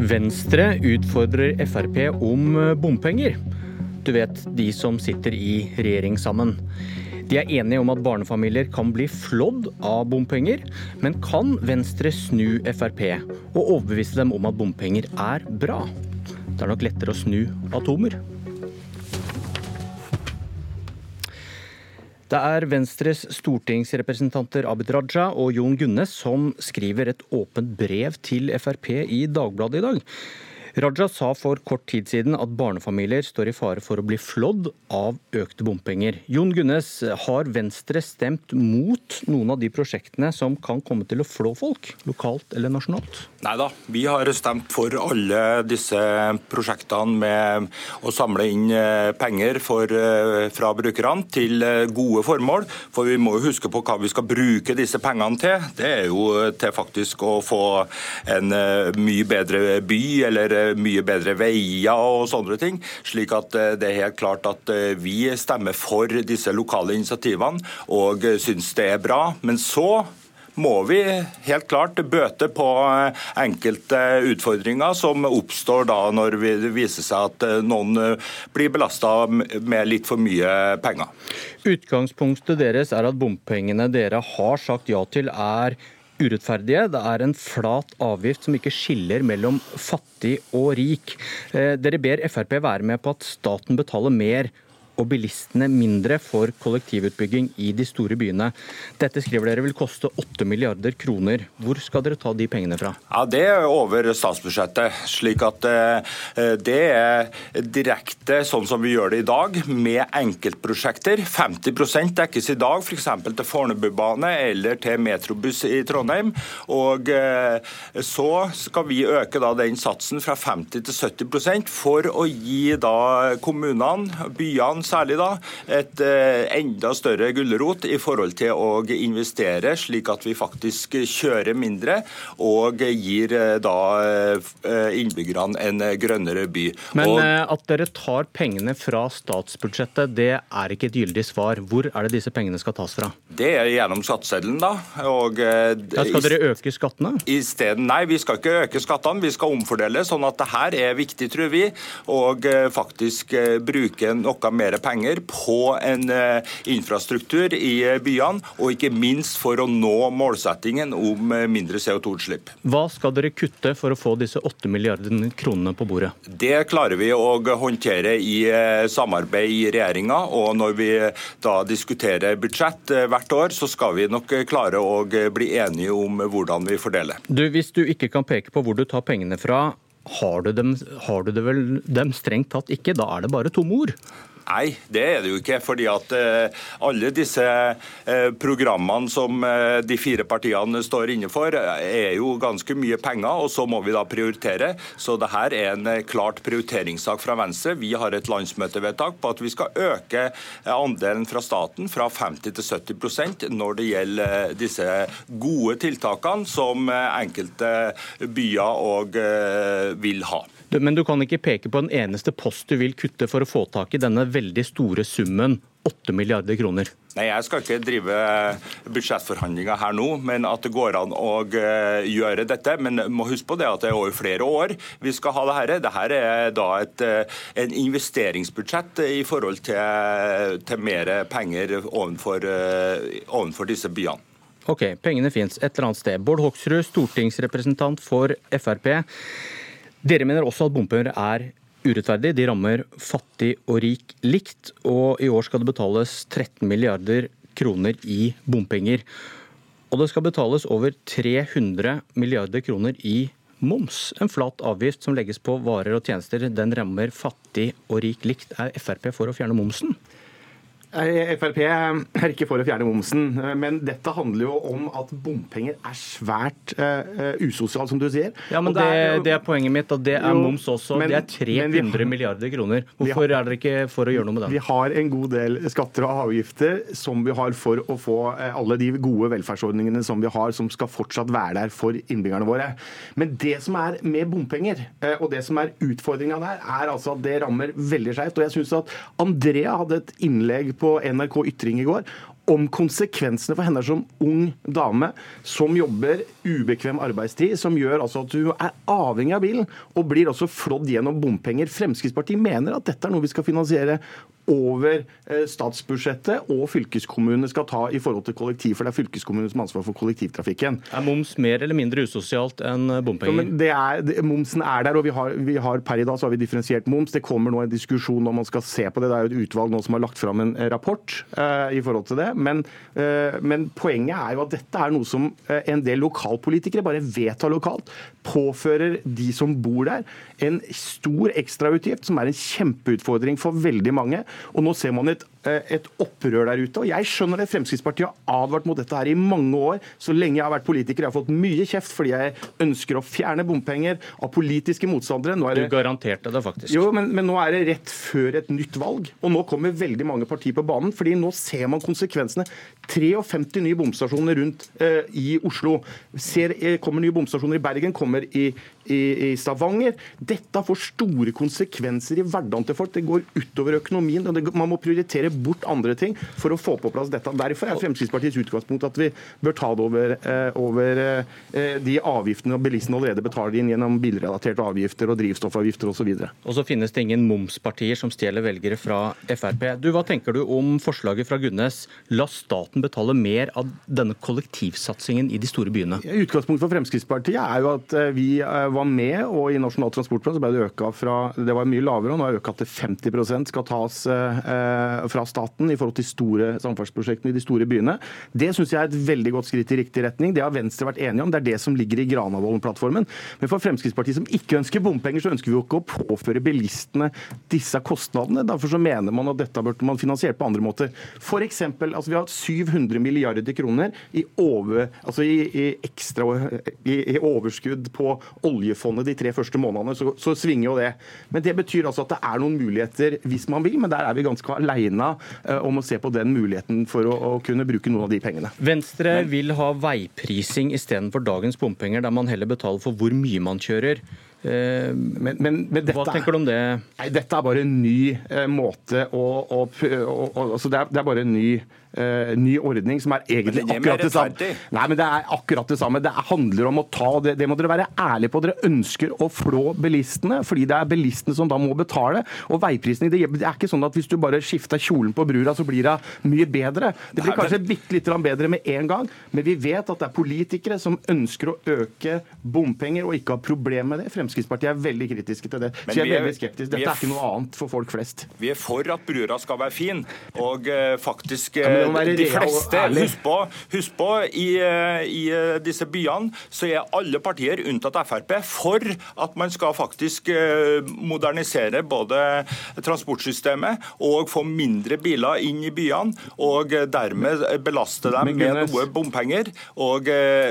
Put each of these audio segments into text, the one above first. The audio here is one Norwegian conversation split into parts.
Venstre utfordrer Frp om eh, bompenger. Du vet, de som sitter i regjering sammen. De er enige om at barnefamilier kan bli flådd av bompenger, men kan Venstre snu Frp og overbevise dem om at bompenger er bra? Det er nok lettere å snu atomer. Det er Venstres stortingsrepresentanter Abid Raja og Jon Gunnes som skriver et åpent brev til Frp i Dagbladet i dag. Raja sa for kort tid siden at barnefamilier står i fare for å bli flådd av økte bompenger. Jon Gunnes, har Venstre stemt mot noen av de prosjektene som kan komme til å flå folk, lokalt eller nasjonalt? Nei da, vi har stemt for alle disse prosjektene med å samle inn eh, penger for, eh, fra brukerne til eh, gode formål. For vi må jo huske på hva vi skal bruke disse pengene til. Det er jo til faktisk å få en mye bedre by eller mye bedre veier og sånne ting. Slik at eh, det er helt klart at eh, vi stemmer for disse lokale initiativene og syns det er bra. Men så må vi helt klart bøte på eh, enkelte utfordringer som oppstår da når det viser seg at noen blir belasta med litt for mye penger. Utgangspunktet deres er at bompengene dere har sagt ja til er urettferdige. Det er en flat avgift som ikke skiller mellom fattig og rik. Eh, dere ber Frp være med på at staten betaler mer og bilistene mindre for kollektivutbygging i de store byene. Dette skriver dere vil koste 8 milliarder kroner. Hvor skal dere ta de pengene fra? Ja, Det er over statsbudsjettet. slik at eh, Det er direkte sånn som vi gjør det i dag, med enkeltprosjekter. 50% dekkes i dag f.eks. til Fornebubane eller til Metrobuss i Trondheim. Og eh, Så skal vi øke da den satsen fra 50 til 70% for å gi da kommunene, byene, særlig da, et eh, enda større gulrot i forhold til å investere, slik at vi faktisk kjører mindre og gir eh, da eh, innbyggerne en grønnere by. Men og, at dere tar pengene fra statsbudsjettet, det er ikke et gyldig svar. Hvor er det disse pengene skal tas fra? Det er gjennom skatteseddelen, da. Og, da skal dere øke skattene? I stedet, nei, vi skal ikke øke skattene. Vi skal omfordele. sånn at det her er viktig, tror vi. Og faktisk bruke noe mer penger på en eh, infrastruktur i eh, byene, og ikke minst for å nå målsettingen om eh, mindre CO2-utslipp. Hva skal dere kutte for å få disse 8 milliardene kronene på bordet? Det klarer vi å håndtere i samarbeid i regjeringa. Og når vi da diskuterer budsjett hvert år, så skal vi nok klare å bli enige om hvordan vi fordeler. Du, Hvis du ikke kan peke på hvor du tar pengene fra, har du, dem, har du det vel dem strengt tatt ikke? Da er det bare tomme ord? Nei, det er det jo ikke. fordi at uh, alle disse uh, programmene som uh, de fire partiene står inne for, er jo ganske mye penger, og så må vi da prioritere. Så det her er en klart prioriteringssak fra Venstre. Vi har et landsmøtevedtak på at vi skal øke andelen fra staten fra 50 til 70% når det gjelder disse gode tiltakene som enkelte byer og vil ha. Men du kan ikke peke på en eneste post du vil kutte for å få tak i denne veldig store summen 8 milliarder kroner? Nei, Jeg skal ikke drive budsjettforhandlinger her nå, men at det går an å eh, gjøre dette. Men må huske på det at det er over flere år vi skal ha det her. Dette er da et eh, en investeringsbudsjett i forhold til, til mer penger ovenfor, eh, ovenfor disse byene. Ok, pengene fins et eller annet sted. Bård Hoksrud, stortingsrepresentant for Frp. Dere mener også at bompenger er urettferdig. De rammer fattig og rik likt. Og i år skal det betales 13 milliarder kroner i bompenger. Og det skal betales over 300 milliarder kroner i moms. En flat avgift som legges på varer og tjenester. Den rammer fattig og rik likt. Er Frp for å fjerne momsen? Frp er ikke for å fjerne momsen, men dette handler jo om at bompenger er svært uh, usosialt, som du sier. Ja, men det, det, er, det, er poenget mitt, at det er jo, moms også. Men, det er 300 har, milliarder kroner. Hvorfor har, er dere ikke for å gjøre noe med det? Vi har en god del skatter og avgifter som vi har for å få eh, alle de gode velferdsordningene som vi har, som skal fortsatt være der for innbyggerne våre. Men det som er med bompenger, og det som er utfordringa der, er altså at det rammer veldig skjevt. Og jeg syns at Andrea hadde et innlegg på NRK Ytring i går om konsekvensene for henne som ung dame som jobber ubekvem arbeidstid, som gjør altså at hun er avhengig av bilen og blir også flådd gjennom bompenger. Fremskrittspartiet mener at dette er noe vi skal finansiere over eh, statsbudsjettet og fylkeskommunene skal ta i forhold til kollektiv, for det er fylkeskommunene som har ansvar for kollektivtrafikken. Er moms mer eller mindre usosialt enn bompenger? Ja, det er, det, momsen er der, og vi har, vi har, per i dag så har vi differensiert moms. Det kommer nå en diskusjon om man skal se på det. Det er jo et utvalg nå som har lagt fram en rapport uh, i forhold til det. Men, uh, men, poenget er jo at dette er noe som en del lokalpolitikere bare vedtar lokalt. Påfører de som bor der en stor ekstrautgift, som er en kjempeutfordring for veldig mange. Og nå ser man et, et, opprør der ute. og Jeg skjønner det. Fremskrittspartiet har advart mot dette her i mange år. Så lenge jeg har vært politiker. Jeg har fått mye kjeft fordi jeg ønsker å fjerne bompenger av politiske motstandere. Det... Du garanterte det faktisk. Jo, men, men, nå er det rett før et nytt valg. Og nå kommer veldig mange partier på banen. fordi nå ser man konsekvensene. 53 nye bomstasjoner rundt eh, i Oslo. Ser, eh, kommer nye bomstasjoner i Bergen, kommer i, i, i Stavanger. Dette får store konsekvenser i hverdagen til folk. Det går utover økonomien. og det, Man må prioritere bort andre ting for å få på plass dette. Derfor er Fremskrittspartiets utgangspunkt at vi bør ta det over, eh, over eh, de avgiftene og bilistene allerede betaler inn gjennom bilrelaterte avgifter og drivstoffavgifter osv. Og, og så finnes det ingen momspartier som stjeler velgere fra Frp. Du, Hva tenker du om forslaget fra Gunnes? La staten betale mer av denne kollektivsatsingen i de store byene? Utgangspunktet for Fremskrittspartiet er jo at eh, vi var med, og i Nasjonal transportplan så ble det øka fra det var mye lavere, og nå er det øka til 50% skal tas eh, fra staten i forhold til store samferdselsprosjektene i de store byene. Det syns jeg er et veldig godt skritt i riktig retning. Det har Venstre vært enige om. Det er det som ligger i Granavolden-plattformen. Men for Fremskrittspartiet som ikke ønsker bompenger, så ønsker vi jo ikke å påføre bilistene disse kostnadene. Derfor så mener man at dette burde man finansiert på andre måter. For eksempel, altså Vi har 700 milliarder kroner i, over, altså i, i ekstra i, overskudd på oljefondet de tre første månedene. Så, så svinger jo det. Men det betyr altså at det er noen muligheter hvis man vil, men der er vi ganske aleine uh, om å se på den muligheten for å, å, kunne bruke noen av de pengene. Venstre men, vil ha veiprising istedenfor dagens bompenger, der man heller betaler for hvor mye man kjører. Uh, men, men, men dette, Hva tenker du om det? Nei, dette er bare en ny uh, måte å, å, å altså det, er, det, er, bare en ny uh, ny ordning som er egentlig det akkurat det samme. Nei, men det er akkurat det samme. Det handler om å ta det. Det må dere være ærlige på. Dere ønsker å flå bilistene, fordi det er bilistene som da må betale. Og veiprisene Det er ikke sånn at hvis du bare skifter kjolen på brura, så blir det mye bedre. Det blir kanskje bitte litt bedre med en gang, men vi vet at det er politikere som ønsker å øke bompenger og ikke har problemer med det. Fremskrittspartiet er veldig kritiske til det. Så jeg er, er veldig skeptisk. Dette er, er, ikke noe annet for folk flest. Vi er for at brura skal være fin, og uh, faktisk uh, de fleste, husk på, husk på i, eh, i, eh, disse byene så er alle partier unntatt Frp for at man skal faktisk eh, modernisere både transportsystemet og få mindre biler inn i byene, og dermed belaste dem med noe bompenger. Og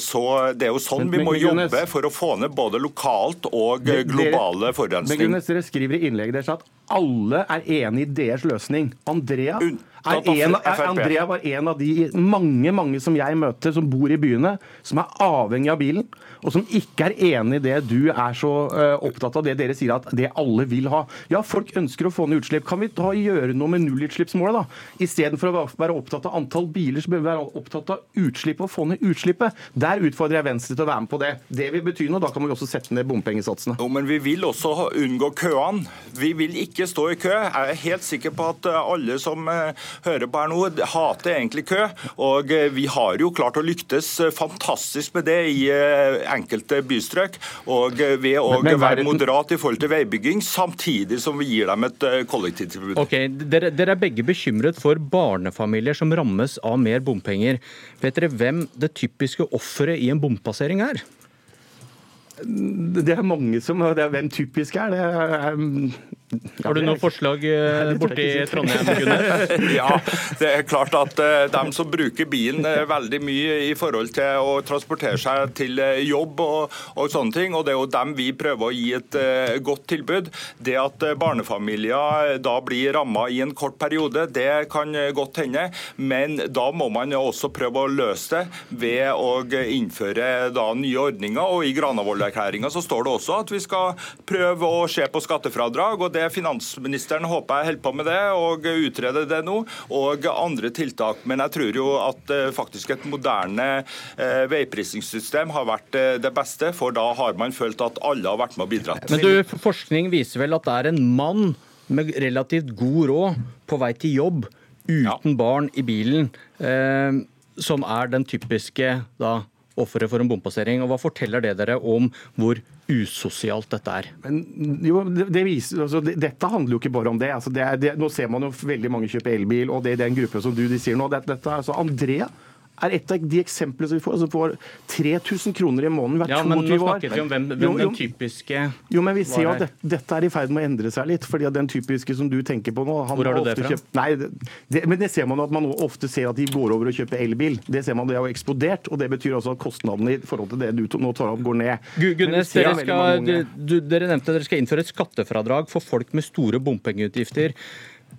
så Det er jo sånn vi må jobbe for å få ned både lokalt og globale forurensning. Dere skriver i innlegget deres at alle er enig i deres løsning. Andrea en, Andrea var en av de mange mange som jeg møter, som bor i byene, som er avhengig av bilen, og som ikke er enig i det du er så uh, opptatt av, det dere sier at det alle vil ha. Ja, folk ønsker å få ned utslipp. Kan vi da gjøre noe med nullutslippsmålet, da? Istedenfor å være opptatt av antall biler, så bør vi være opptatt av utslipp og få ned utslippet. Der utfordrer jeg Venstre til å være med på det. Det vil bety noe. Da kan vi også sette ned bompengesatsene. Jo, men vi vil også unngå køene. Vi vil ikke stå i kø. Jeg er helt sikker på at eh, alle som uh, hører på her nå, hater egentlig kø. Og eh, vi har jo klart å lyktes eh, fantastisk med det i eh, enkelte bystrøk. Og ved å være moderat i forhold til veibygging, samtidig som vi gir dem et kollektivtilbud. Ok, dere, dere er begge bekymret for barnefamilier som rammes av mer bompenger. Vet dere hvem det typiske offeret i en bompassering er? Det er mange som det er Hvem typisk er det? Er, har du noen forslag eh, borti Trondheim? ja, det er klart at de dem som bruker bilen uh, veldig mye i forhold til å transportere seg til jobb og, og, sånne ting, og det er jo dem vi prøver å gi et godt tilbud. Det at barnefamilier da blir ramma i en kort periode, det kan godt hende, men da må man jo også prøve å løse det ved å innføre da nye ordninger. og I Granavolden-erklæringa står det også at vi skal prøve å se på skattefradrag. og det Finansministeren håper jeg holder på med det og utreder det nå, og andre tiltak. Men jeg tror jo at faktisk et moderne veiprisingssystem har vært det beste, for da har man følt at alle har vært med og bidratt. Men du, Forskning viser vel at det er en mann med relativt god råd på vei til jobb uten ja. barn i bilen, eh, som er den typiske da, offeret for en bompassering. Og Hva forteller det dere om hvor usosialt dette er? Men, jo, det, det viser, altså, det, dette handler jo ikke bare om det. Altså, det nå ser man jo veldig mange kjøpe elbil, og det er den gruppen som du de sier nå. Dette, er altså, Andrea er et av de eksemplene som vi får. Altså får 3000 kroner i måneden hvert ja, 22 år. Men nå snakket vi om hvem, hvem jo, jo, den typiske Jo, men vi ser jo at det, dette er i ferd med å endre seg litt. fordi at den typiske som du tenker på nå Hvor har du det fra? Kjøpt, nei, det, men det ser man at man ofte ser at de går over og kjøper elbil. Det ser man, det har jo eksplodert. og Det betyr også at kostnadene i forhold til det du nå tar opp, går ned. Gunnes, dere, skal, du, dere nevnte at dere skal innføre et skattefradrag for folk med store bompengeutgifter.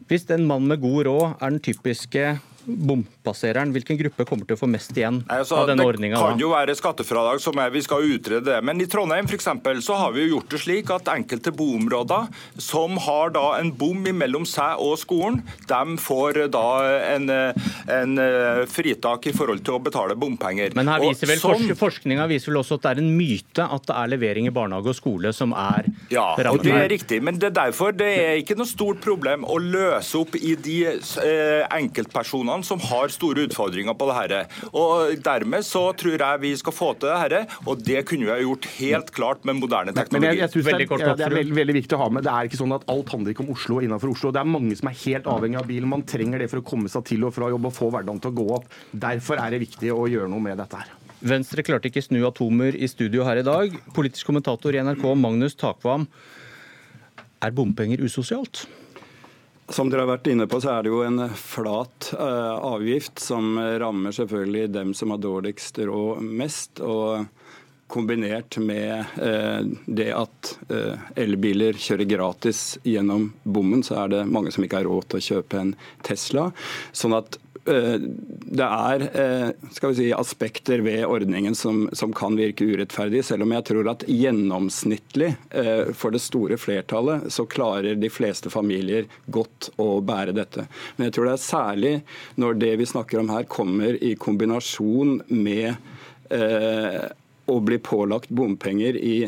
Hvis en mann med god råd er den typiske bompassereren, hvilken gruppe kommer til å få mest igjen altså, av denne ordninga? Det kan jo være skattefradrag som er, vi skal utrede det. Men i Trondheim for eksempel, så har vi jo gjort det slik at enkelte boområder som har da en bom mellom seg og skolen, de får da en, en eh, fritak i forhold til å betale bompenger. Men her viser vel, sånn, forskninga viser vel også at det er en myte at det er levering i barnehage og skole som er Ja, og det er riktig. Men det er derfor det er ikke noe stort problem å løse opp i de eh, enkeltpersonene kommunene som har store utfordringer på det her. Og Dermed så tror jeg vi skal få til det her, og det kunne vi ha gjort helt klart med moderne teknologi. Men jeg, jeg synes det, er, det er veldig, veldig, viktig å ha med. Det er ikke sånn at alt handler ikke om Oslo og innenfor Oslo. Det er mange som er helt avhengig av bilen. Man trenger det for å komme seg til og fra jobb og få hverdagen til å gå opp. Derfor er det viktig å gjøre noe med dette her. Venstre klarte ikke snu atomer i studio her i dag. Politisk kommentator i NRK, Magnus Takvam. Er bompenger usosialt? Som dere har vært inne på, så er det jo en flat uh, avgift som rammer selvfølgelig dem som har dårligst råd mest. og Kombinert med uh, det at uh, elbiler kjører gratis gjennom bommen, så er det mange som ikke har råd til å kjøpe en Tesla. Sånn at Eh, det er eh, si, aspekter ved ordningen som, som, kan virke urettferdig, selv om jeg tror at gjennomsnittlig eh, for det store flertallet så klarer de fleste familier godt å bære dette. Men jeg tror det er særlig når det vi snakker om her kommer i kombinasjon med å bli pålagt bompenger i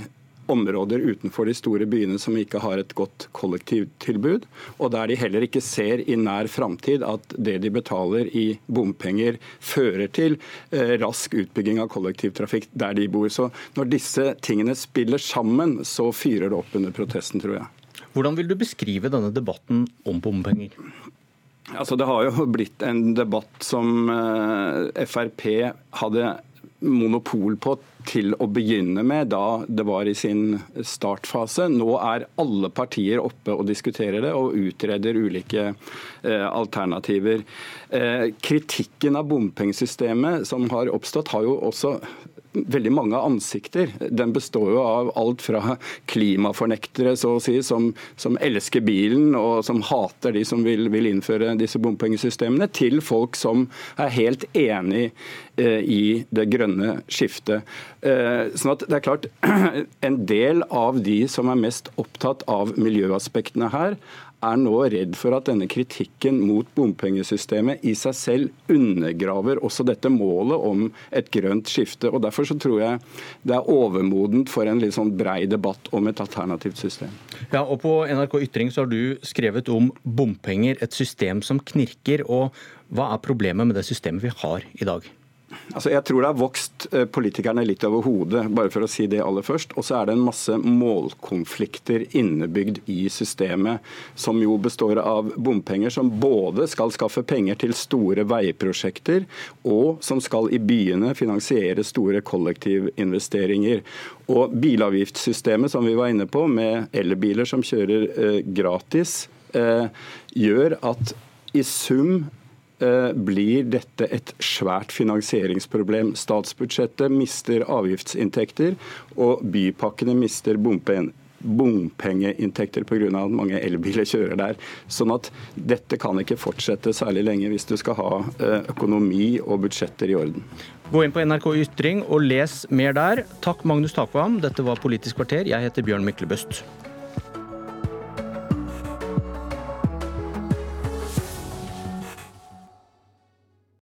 områder utenfor de store byene som ikke har et godt kollektivtilbud, og der de heller ikke ser i nær framtid at det de betaler i bompenger, fører til eh, rask utbygging av kollektivtrafikk der de bor. Så når disse tingene spiller sammen, så fyrer det opp under protesten, tror jeg. Hvordan vil du beskrive denne debatten om bompenger? Altså, det har jo blitt en debatt som eh, Frp hadde monopol på til å begynne med, da det var i sin startfase. Nå er alle partier oppe og diskuterer det og utreder ulike eh, alternativer. Eh, kritikken av bompengesystemet som har oppstått, har jo også veldig mange ansikter. Den består jo av alt fra klimafornektere så å si, som, som elsker bilen og som hater de som vil, vil, innføre disse bompengesystemene, til folk som er helt enig eh, i det grønne skiftet. Eh, sånn at det er klart, En del av de som er mest opptatt av miljøaspektene her, er nå redd for at denne kritikken mot bompengesystemet i seg selv undergraver også dette målet om et grønt skifte. og Derfor så tror jeg det er overmodent for en litt sånn brei debatt om et alternativt system. Ja, og På NRK Ytring så har du skrevet om bompenger, et system som knirker. og Hva er problemet med det systemet vi har i dag? Altså, jeg tror det har vokst eh, politikerne litt over hodet, bare for å si det aller først. Og så er det en masse målkonflikter innebygd i systemet, som jo består av bompenger som både skal skaffe penger til store veiprosjekter, og som skal i byene finansiere store kollektivinvesteringer. Og bilavgiftssystemet som vi var inne på, med elbiler som kjører eh, gratis, eh, gjør at i sum blir dette et svært finansieringsproblem. Statsbudsjettet mister avgiftsinntekter, og bypakkene mister bompen bompengeinntekter pga. at mange elbiler kjører der. Sånn at dette kan ikke fortsette særlig lenge hvis du skal ha eh, økonomi og budsjetter i orden. Gå inn på NRK Ytring og les mer der. Takk Magnus Takvam, dette var Politisk kvarter. Jeg heter Bjørn Myklebøst.